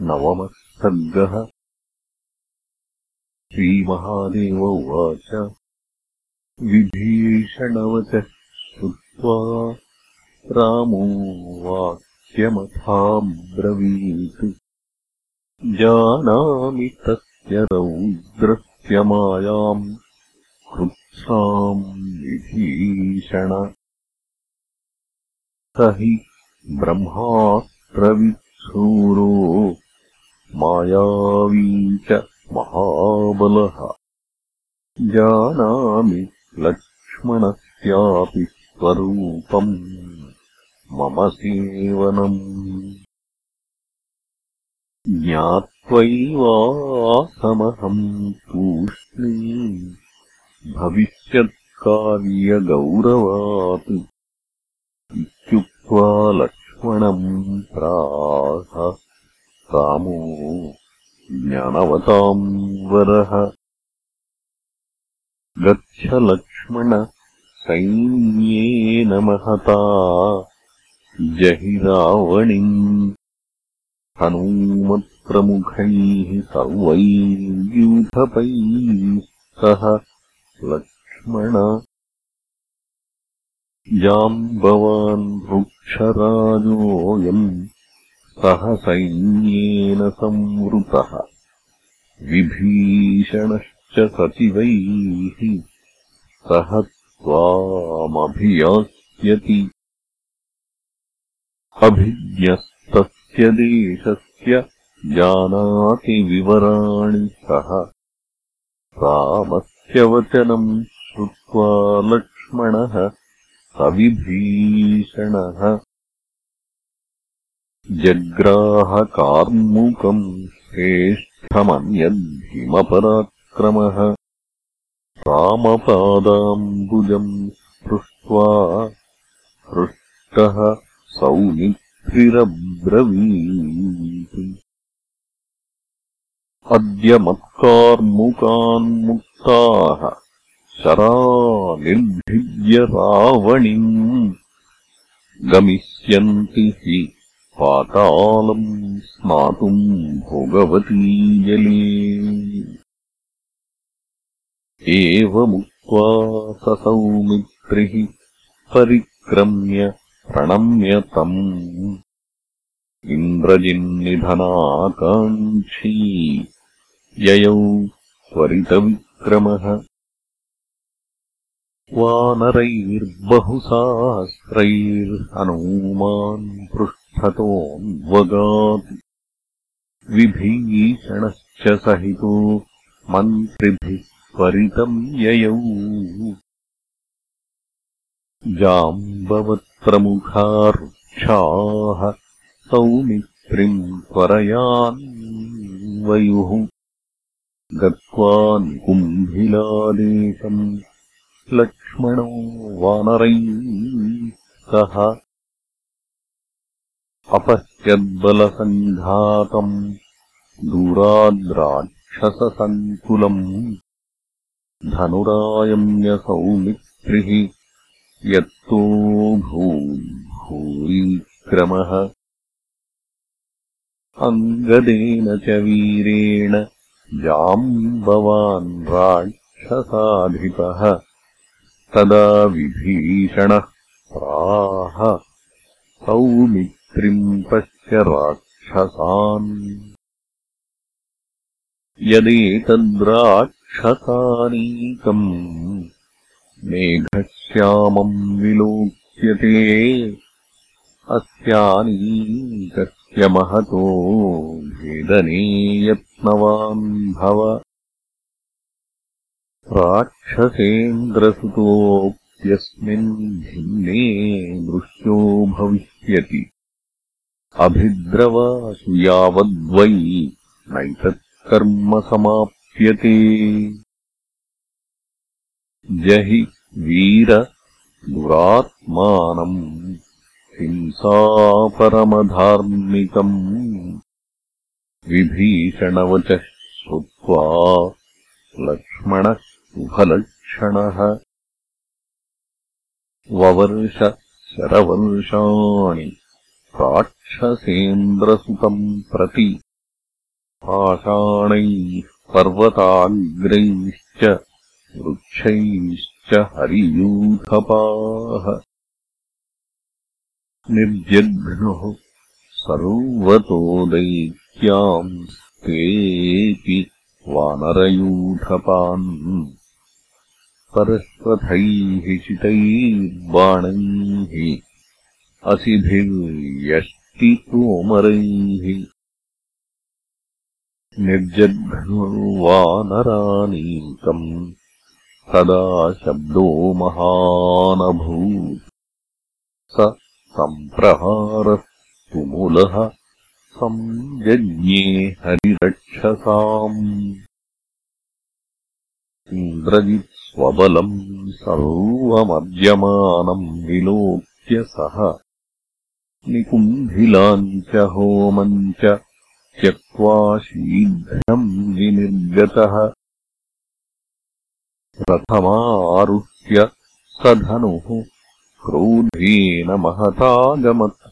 नवमः सर्गः श्रीमहादेव उवाच विभीषणवचः श्रुत्वा रामो वाक्यमथाब्रवीत्। जानामि तस्य रौद्रस्य मायाम् कृत्साम् विभीषण। स हि ब्रह्मास्त्रविच्छूरो मायावी च महाबलः। जानामि लक्ष्मणस्यापि स्वरूपम् मम सेवनम्। ज्ञात्वैवासमहम् तूष्णी भविष्यत्कार्यगौरवात्। इत्युक्त्वा लक्ष्मणम् प्राह रामो ज्ञानवताम् वरः। गच्छ लक्ष्मण सैन्येन महता जहि रावणिम् हनूमत्प्रमुखैः सर्वैर्यूथपैः सह लक्ष्मण जाम्बवान् वृक्षराजोऽयम् सह सैन्येन संवृतः। विभीषणश्च सचिवैः सह त्वामभियास्यति। अभिज्ञस्तस्य देशस्य जानाति विवराणि सः रामस्य वचनम् श्रुत्वा लक्ष्मणः सविभीषणः जग्राहकार्मुकम् श्रेष्ठमन्यद्धिमपराक्रमः। रामपादाम्बुजम् स्पृष्ट्वा हृष्टः सौमित्रिरब्रवीत्। अद्य मत्कार्मुकान्मुक्ताः शरा निर्भिद्य रावणिम् गमिष्यन्ति हि पातालम् स्नातुम् भोगवती जले। एवमुक्त्वा स सौमित्रिः परिक्रम्य प्रणम्य तम् इन्द्रजिन्निधनाकाङ्क्षी ययौ त्वरितविक्रमः वानरैर्बहुसास्त्रैर्हनूमान् पृष्ठतोऽन्वगात्। विभीषणश्च सहितो मन्त्रिभिः त्वरितम् ययौ। जाम्बवत्प्रमुखा वृक्षाः सौमित्रिम् त्वरयान्वयुः। गत्वा निकुम्भिलादेशम् लक्ष्मणो वानरैः सह अपश्यद्बलसङ्घातम् दूराद्राक्षससङ्कुलम् धनुरायम्यसौमित्रिः यत्तो भूर्भूरिक्रमः अङ्गदेन च वीरेण जाम्बवान् राक्षसाधिपः तदा विभीषणः प्राह सौमित्रिम् पश्य राक्षसान्। यदेतद्राक्षसानीकम् मेघश्यामम् विलोक्यते अस्यानीकस्य महतो भेदने यत्नवान् भव राक्षसेन्द्रसुतोऽप्यस्मिन् भिन्ने दृश्यो भविष्यति। अभिद्रवासु यावद्वै नैतत्कर्म समाप्यते जहि वीर दुरात्मानम् हिंसापरमधार्मिकम् विभीषणवचः श्रुत्वा लक्ष्मणः शुभलक्षणः ववर्ष शरवर्षाणि राक्षसेन्द्रसुतम् प्रति पाषाणैः पर्वताग्रैश्च वृक्षैश्च हरियूथपाः। निर्जघ्नुः सर्वतो दैत्यांस्तेऽपि वानरयूथपान् परश्वथैः शितैर्बाणैः असिभिर्यष्टितोमरैः निर्जघ्नुर्वानरानीकम् तदा शब्दो महानभूत्। स सम्प्रहारस्तुमुलः संजज्ञे हरिरक्षसाम् इन्द्रजित्स्वबलम् सर्वमर्जमानम् विलोक्य सः निकुम्भिलाम् च होमम् च त्यक्त्वा शीघ्रम् विनिर्गतः। रथमारुह्य स धनुः क्रोधेन महतागमत्।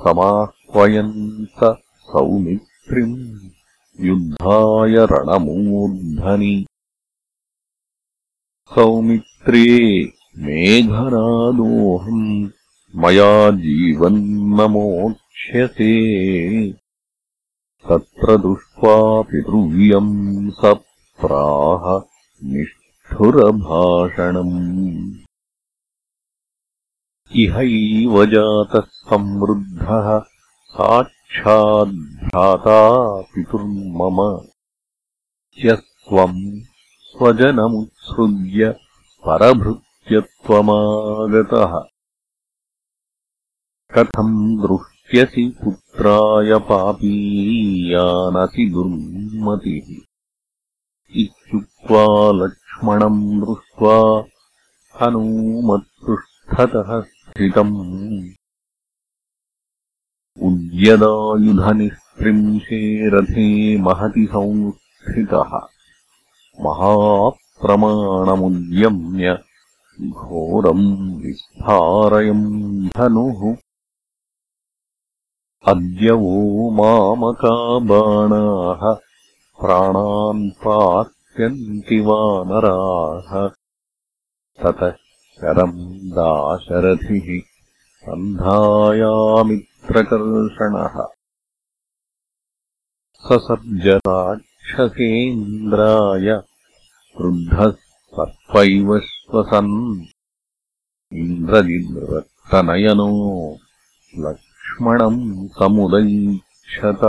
समाह्वयन् स सौमित्रिम् युद्धाय रणमूर्धनि सौमित्रे मेघनादोऽहम् मया जीवन्न मोक्ष्यसे तत्र दृष्ट्वा पितृव्यम् स प्राह निष्ठुरभाषणम्। इहैव जातः संवृद्धः साक्षाद्भ्राता पितुर्मम। ह्यस्त्वम् स्वजनमुत्सृज्य परभृत्यत्वमागतः। कथम् दृष्ट्यसि पुत्राय पापीयानसि दुर्मतिः। इत्युक्त्वा लक्ष्मणम् दृष्ट्वा हनूमत्पृष्ठतः स्थितम्। उद्यदायुधनिःस्त्रिंशे रथे महति संस्थितः महाप्रमाणमुद्यम्य घोरम् विस्फारयम् धनुः। अद्य वो मामका बाणाः प्राणान् पात्यन्ति वानराः। ततः शरम् दाशरथिः सन्धायामित्रकर्षणः। ससर्जराक्षसेन्द्राय क्रुद्धः सर्पैव श्वसन् इन्द्रजिद्रक्तनयनो लक्ष्मणम् समुदैक्षत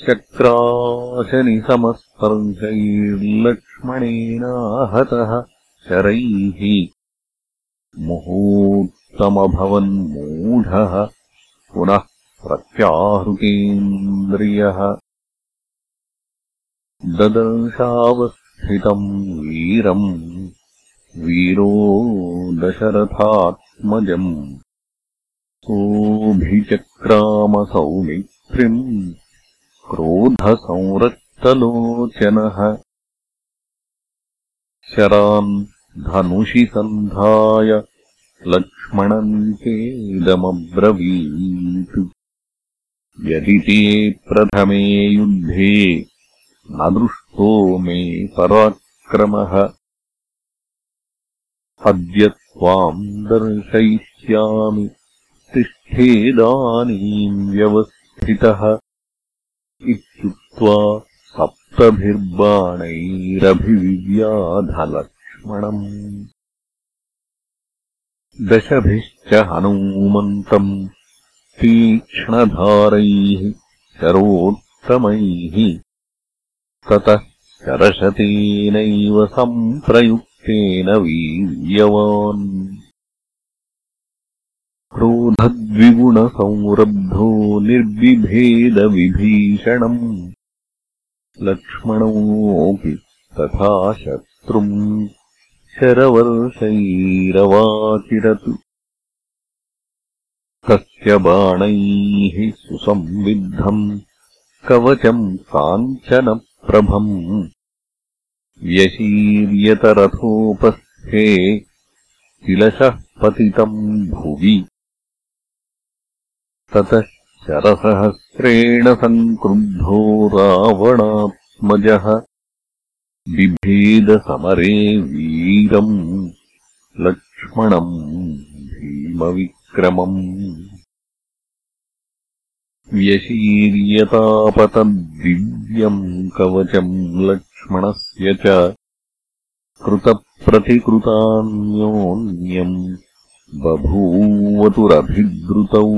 शक्राशनिसमस्पर्शैर्लक्ष्मणेनाहतः शरैः। मुहूर्तमभवन्मूढः पुनः प्रत्याहृतेन्द्रियः ददर्शावस्थितम् वीरम्। वीरो दशरथात्मजम्। सोऽभिचक्रामसौमित्रिम्। क्रोधसंरक्तलोचनः। शरान् धनुषि सन्धाय लक्ष्मणन्तेदमब्रवीत् यदि ते प्रथमे युद्धे दृष्टो मे पराक्रमः। अद्य त्वाम् दर्शयिष्यामि तिष्ठेदानीम् व्यवस्थितः। इत्युक्त्वा सप्तभिर्बाणैरभिविव्याधलक्ष्मणम्। दशभिश्च हनूमन्तम् तीक्ष्णधारैः शरोत्तमैः ततः शरशतेनैव सम्प्रयुक्तेन वीर्यवान्। क्रोधद्विगुणसंरब्धो निर्बिभेदविभीषणम् लक्ष्मणोऽपि तथा शत्रुम् शरवर्षैरवाचिरत्। तस्य बाणैः सुसंविद्धम्। कवचम् काञ्चनप्रभम् व्यशीर्यतरथोपस्थे किलशः पतितम् भुवि। ततः शरसहस्रेण सङ्क्रुद्धो रावणात्मजः। बिभेदसमरे वीरम् लक्ष्मणम् भीमविक्रमम् व्यशीर्यतापतद्दिव्यम् कवचम् लक्ष्मणस्य च कृतप्रतिकृतान्योन्यम् बभूवतुरभिद्रुतौ।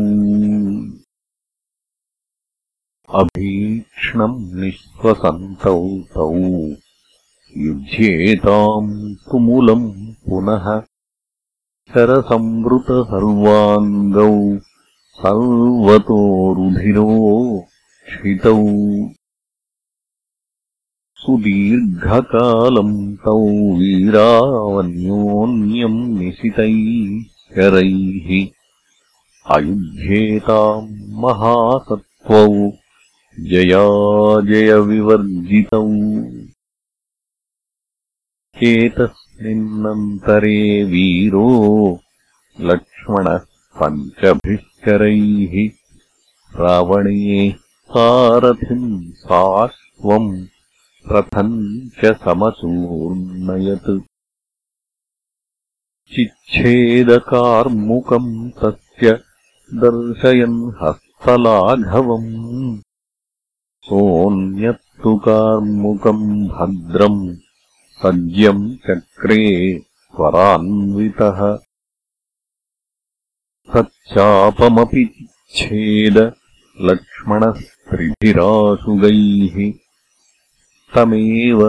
अभीक्ष्णम् निःश्वसन्तौ तौ। युध्येताम् तुमुलम् पुनः शरसंवृतसर्वाङ्गौ सर्वतो रुधिरो क्षितौ सुदीर्घकालम् तौ वीरावन्योन्यम् निशितैः शरैः अयुध्येताम् महासत्त्वौ जयाजयविवर्जितौ। एतस्मिन्नन्तरे वीरो लक्ष्मणः पञ्चभिश्चरैः रावणे सारथिम् साश्वम् रथम् च समसूर्णयत्। चिच्छेदकार्मुकम् तस्य दर्शयन् हस्तलाघवम्। सोऽन्यत्तु कार्मुकम् भद्रम् सज्यम् चक्रे त्वरान्वितः तच्चापमपि चिच्छेद लक्ष्मणस्त्रिभिराशुगैः तमेव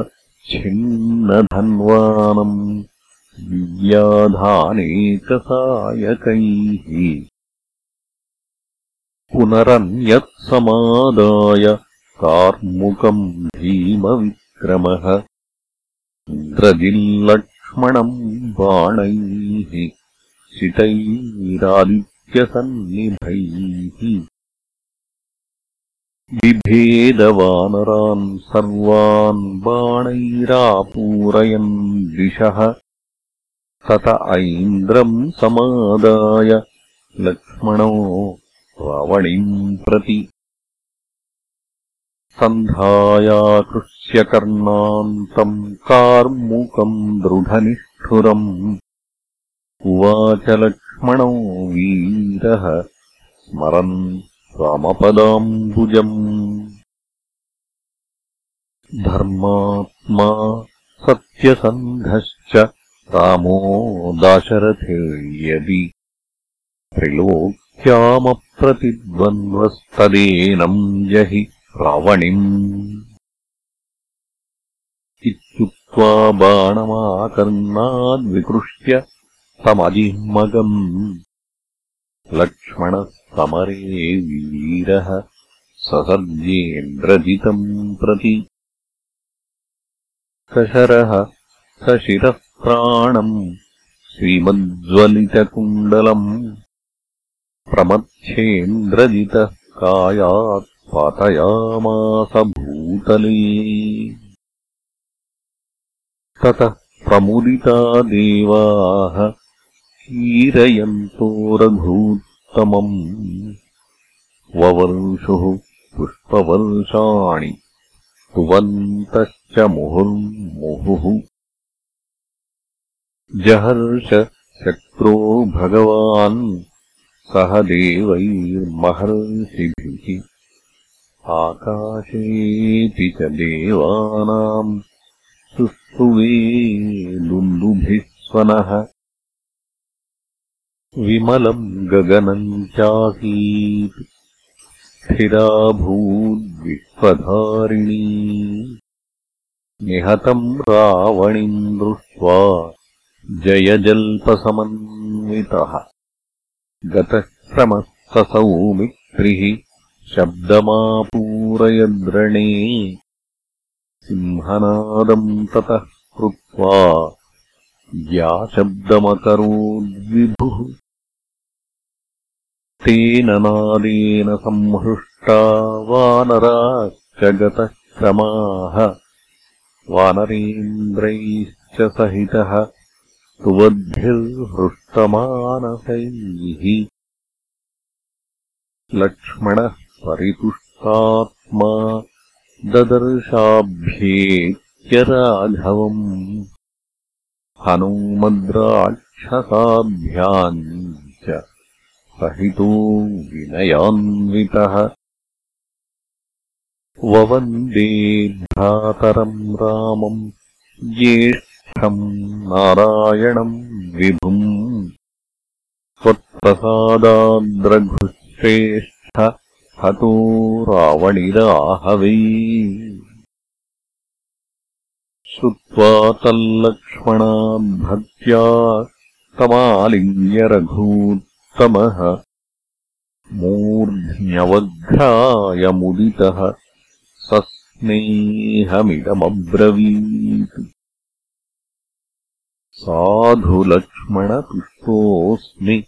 छिन्नधन्वानम् दिव्याधानेकसायकैः पुनरन्यत्समादाय कार्मुकम् भीमविक्रमः द्रजिल्लक्ष्मणम् बाणैः शितैरादित्यसन्निभैः बिभेदवानरान् सर्वान् बाणैरापूरयन् दिशः तत ऐन्द्रम् समादाय लक्ष्मणो रावणीम् प्रति। सन्धायाकृष्यकर्णान्तम् कार्मुकम् दृढनिष्ठुरम् उवाच लक्ष्मणो वीरः स्मरन् रामपदाम्बुजम् धर्मात्मा सत्यसन्धश्च रामो दाशरथिर्यदि त्रिलोक्यामप्रतिद्वन्द्वस्तदेनम् जहि रावणिम्। इत्युक्त्वा बाणमाकर्णाद्विकृष्य तमजिह्मगम् लक्ष्मणः समरे वीरः ससर्जेन्द्रजितम् प्रति। सशरः सशिरःप्राणम् श्रीमज्ज्वलितकुण्डलम्। प्रमथ्येन्द्रजितः कायात् पातयामास भूतले। ततः प्रमुदिता देवाः कीरयन्तो रघूत्तमम् ववर्षुः पुष्पवर्षाणि स्तुवन्तश्च मुहुर्मुहुः। जहर्ष शक्रो भगवान् सह देवैर्महर्षिभिः। आकाशेऽपि च देवानाम् सुस्तुवे लुल्लुभिः स्वनः विमलम् गगनम् चासीत्। स्थिराभूद्विश्वधारिणी निहतम् रावणिम् दृष्ट्वा जयजल्पसमन्वितः। गतः सौमित्रिः शब्दमापूरयद्रणे सिंहनादम् ततः कृत्वा ज्याशब्दमकरोद्विभुः तेन नादेन संहृष्टा वानराश्च गतक्रमाः वानरेन्द्रैश्च सहितः स्तुवद्भिर्हृष्टमानसैः लक्ष्मणः परितुष्टात्मा ददर्शाभ्येत्यराघवम् हनूमद्राक्षसाभ्याम्। च सहितो विनयान्वितः ववन्दे भ्रातरम् रामम् ज्येष्ठम् नारायणम् विभुम्। त्वत्प्रसादाद्रघुश्रेष्ठ हतो रावणिराहवै। श्रुत्वा तल्लक्ष्मणाद्भक्त्या तमालिङ्ग्यरघूत्तमः मूर्ध्न्यवघ्रायमुदितः सस्नेहमिदमब्रवीत्। साधुलक्ष्मणतुष्टोऽस्मि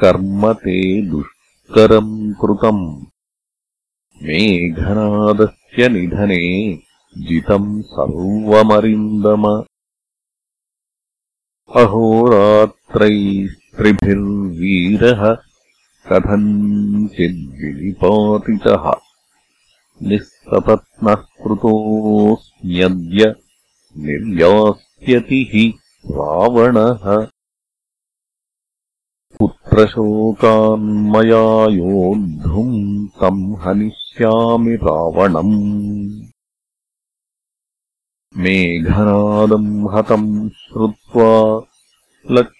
कर्म ते दुष्करम् कृतम्। मेघनादस्य निधने जितम् सर्वमरिन्दम अहोरात्रैस्त्रिभिर्वीरः कथञ्चिद्विनिपातितः। निःसपत्नः कृतोऽस्म्यद्य निर्यास्यति हि रावणः। पुत्रशोकान्मया योद्धुम् तम् हनिष्यामि रावणम्। मेघनादम् हतम् श्रुत्वा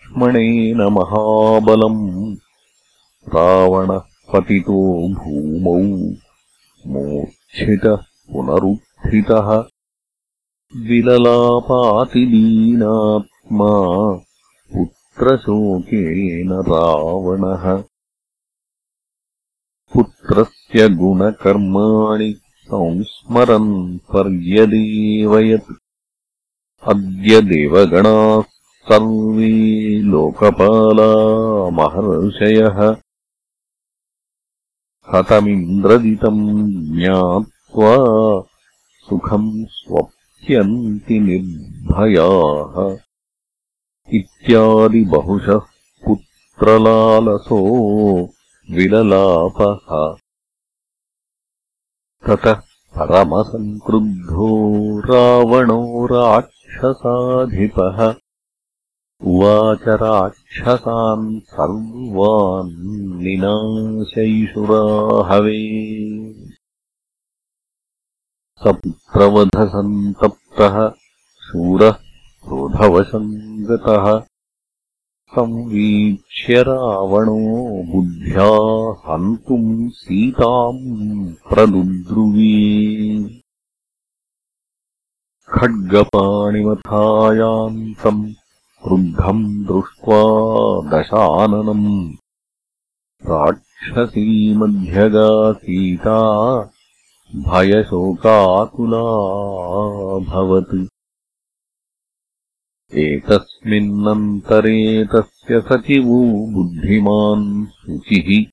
लक्ष्मणेन महाबलम् रावणः पतितो भूमौ मूर्च्छितः पुनरुत्थितः। विललापातिदीनात्मा पुत्रशोकेन रावणः। पुत्रस्य गुणकर्माणि संस्मरन् पर्यदेवयत्। अद्य देवगणाः सर्वे लोकपाला महर्षयः हतमिन्द्रदितम् ज्ञात्वा सुखम् स्वप्यन्ति निर्भयाः। इत्यादिबहुशः पुत्रलालसो विललापः। ततः परमसङ्क्रुद्धो रावणो राक्षसाधिपः उवाच राक्षसान् सर्वान् निनाशैषुराहवे स पुत्रवधसन्तप्तः शूरः क्रोधवशम् गतः संवीक्ष्य रावणो बुद्ध्या हन्तुम् सीताम् प्रदुद्रुवी। खड्गपाणिमथायान्तम् क्रुद्धम् दृष्ट्वा दशाननम्। राक्षसीमध्यगा सीता भयशोकाकुलाभवत् एतस्मिन्नन्तरे तस्य सचिवो बुद्धिमान् शुचिः।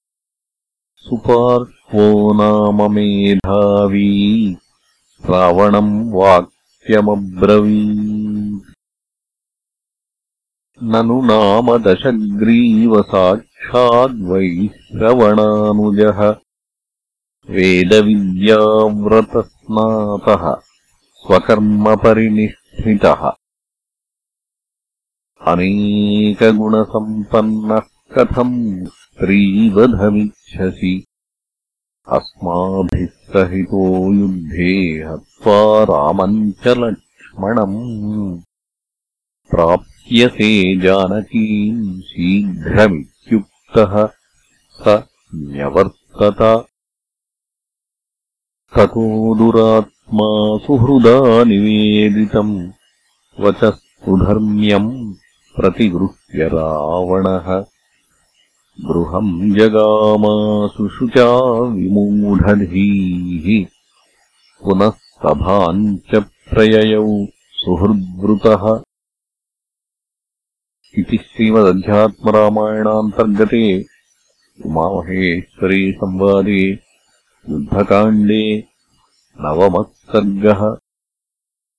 सुपार्श्वो नाम मेधावी रावणम् वाक्यमब्रवीत् ननु नाम दशग्रीवसाक्षाद्वैश्रवणानुजः वेदविद्याव्रतस्नातः स्वकर्मपरिनिष्ठितः। अनेकगुणसम्पन्नः कथम् स्त्रीवधमिच्छसि? अस्माभिः सहितो युद्धे हत्वा रामम् च लक्ष्मणम् प्राप्यसे जानकीम् शीघ्रमित्युक्तः स न्यवर्तत। ततो दुरात्मा सुहृदा निवेदितम् वचस्तुधर्म्यम् प्रतिगृह्य रावणः। गृहम् जगामासु शुचा विमूढधीः। पुनः सभाम् च प्रययौ सुहृद्वृतः इति श्रीमदध्यात्मरामायणान्तर्गते उमामहेश्वरी संवादे युद्धकाण्डे नवमः सर्गः